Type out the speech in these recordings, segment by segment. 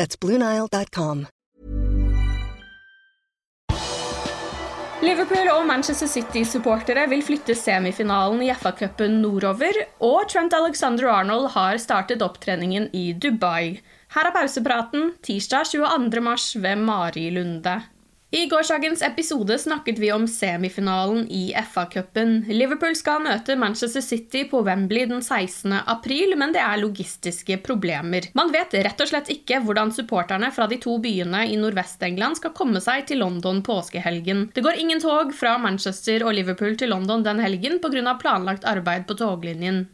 That's BlueNile.com. Liverpool og Manchester City-supportere vil flytte semifinalen i FA-cupen nordover, og Trent Alexander-Arnold har startet opptreningen i Dubai. Her er pausepraten tirsdag 22. mars ved Mari Lunde. I gårsdagens episode snakket vi om semifinalen i FA-cupen. Liverpool skal møte Manchester City på Wembley den 16. april, men det er logistiske problemer. Man vet rett og slett ikke hvordan supporterne fra de to byene i Nordvest-England skal komme seg til London påskehelgen. Det går ingen tog fra Manchester og Liverpool til London den helgen pga. planlagt arbeid på toglinjen.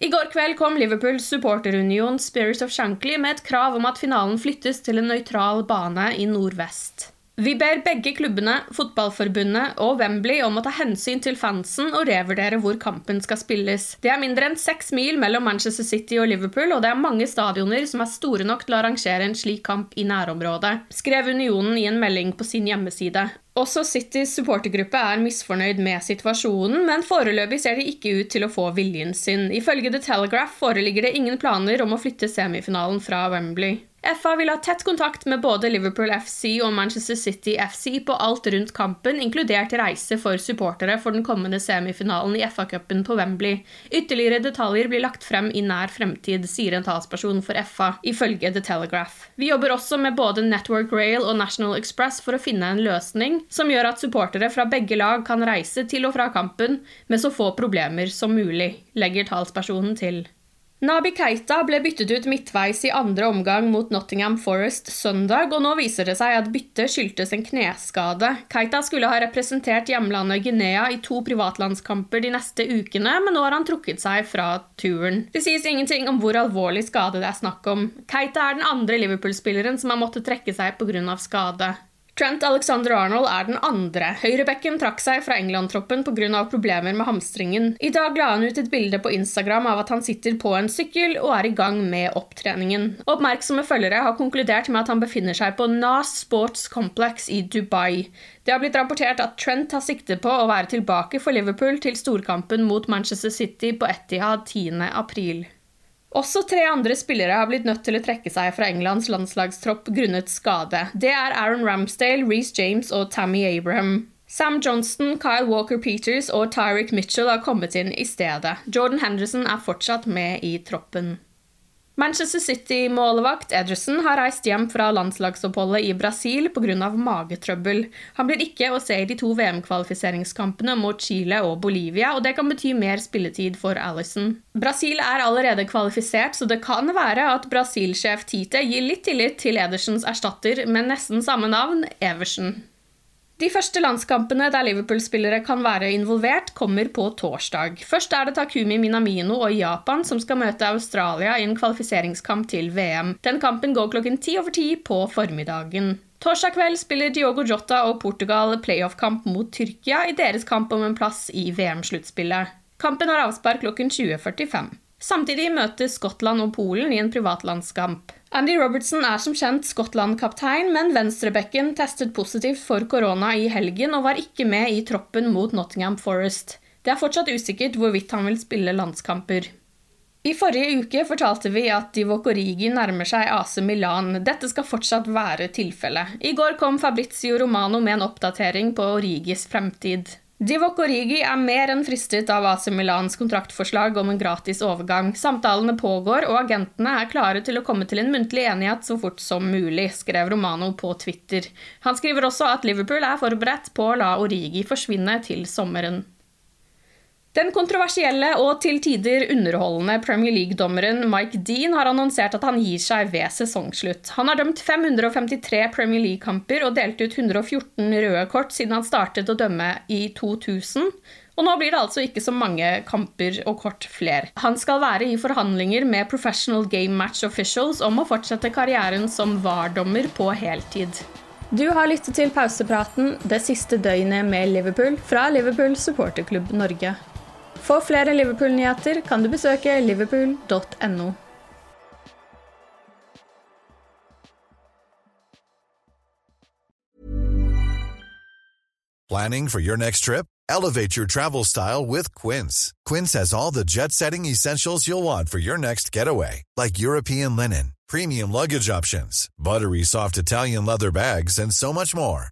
I går kveld kom Liverpools supporterunion Spirit of Shankly med et krav om at finalen flyttes til en nøytral bane i nordvest. Vi ber begge klubbene, Fotballforbundet og Wembley om å ta hensyn til fansen og revurdere hvor kampen skal spilles. Det er mindre enn seks mil mellom Manchester City og Liverpool, og det er mange stadioner som er store nok til å arrangere en slik kamp i nærområdet, skrev Unionen i en melding på sin hjemmeside. Også Citys supportergruppe er misfornøyd med situasjonen, men foreløpig ser de ikke ut til å få viljen sin. Ifølge The Telegraph foreligger det ingen planer om å flytte semifinalen fra Wembley. FA vil ha tett kontakt med både Liverpool FC og Manchester City FC på alt rundt kampen, inkludert reise for supportere for den kommende semifinalen i FA-cupen på Wembley. Ytterligere detaljer blir lagt frem i nær fremtid, sier en talsperson for FA, ifølge The Telegraph. Vi jobber også med både Network Rail og National Express for å finne en løsning som gjør at supportere fra begge lag kan reise til og fra kampen med så få problemer som mulig, legger talspersonen til. Nabi Keita ble byttet ut midtveis i andre omgang mot Nottingham Forest søndag, og nå viser det seg at byttet skyldtes en kneskade. Keita skulle ha representert hjemlandet Guinea i to privatlandskamper de neste ukene, men nå har han trukket seg fra turen. Det sies ingenting om hvor alvorlig skade det er snakk om. Keita er den andre Liverpool-spilleren som har måttet trekke seg pga. skade. Trent Alexander-Arnold er den andre. Høyrebekken trakk seg fra England-troppen pga. problemer med hamstringen. I dag la han ut et bilde på Instagram av at han sitter på en sykkel og er i gang med opptreningen. Oppmerksomme følgere har konkludert med at han befinner seg på NAS Sports Complex i Dubai. Det har blitt rapportert at Trent har sikte på å være tilbake for Liverpool til storkampen mot Manchester City på Etihad 10. Også tre andre spillere har blitt nødt til å trekke seg fra Englands landslagstropp grunnet skade. Det er Aaron Ramsdale, Reece James og Tammy Abraham. Sam Johnston, Kyle Walker-Peters og Tyrick Mitchell har kommet inn i stedet. Jordan Henderson er fortsatt med i troppen. Manchester City-målvakt Ederson har reist hjem fra landslagsoppholdet i Brasil pga. magetrøbbel. Han blir ikke å se i de to VM-kvalifiseringskampene mot Chile og Bolivia, og det kan bety mer spilletid for Alison. Brasil er allerede kvalifisert, så det kan være at Brasil-sjef Tite gir litt tillit til Edersons erstatter med nesten samme navn, Eversen. De første landskampene der Liverpool-spillere kan være involvert, kommer på torsdag. Først er det Takumi Minamino og Japan som skal møte Australia i en kvalifiseringskamp til VM. Den kampen går klokken ti over ti på formiddagen. Torsdag kveld spiller Diogo Jota og Portugal playoff-kamp mot Tyrkia i deres kamp om en plass i VM-sluttspillet. Kampen har avspark klokken 20.45. Samtidig møter Skottland og Polen i en privatlandskamp. Andy Robertson er som kjent Skottland-kaptein, men venstrebekken testet positivt for korona i helgen og var ikke med i troppen mot Nottingham Forest. Det er fortsatt usikkert hvorvidt han vil spille landskamper. I forrige uke fortalte vi at Divock Origi nærmer seg AC Milan. Dette skal fortsatt være tilfellet. I går kom Fabrizio Romano med en oppdatering på Origis fremtid. Divock Origi er mer enn fristet av AC Milans kontraktforslag om en gratis overgang. Samtalene pågår, og agentene er klare til å komme til en muntlig enighet så fort som mulig, skrev Romano på Twitter. Han skriver også at Liverpool er forberedt på å la Origi forsvinne til sommeren. Den kontroversielle og til tider underholdende Premier League-dommeren Mike Dean har annonsert at han gir seg ved sesongslutt. Han har dømt 553 Premier League-kamper og delt ut 114 røde kort siden han startet å dømme i 2000. Og nå blir det altså ikke så mange kamper og kort fler. Han skal være i forhandlinger med Professional Game Match Officials om å fortsette karrieren som VAR-dommer på heltid. Du har lyttet til pausepraten det siste døgnet med Liverpool fra Liverpool supporterklubb Norge. For flere Liverpool-nyheter kan du besøke liverpool.no. Planning for your next trip? Elevate your travel style with Quince. Quince has all the jet setting essentials you'll want for your next getaway, like European linen, premium luggage options, buttery soft Italian leather bags, and so much more.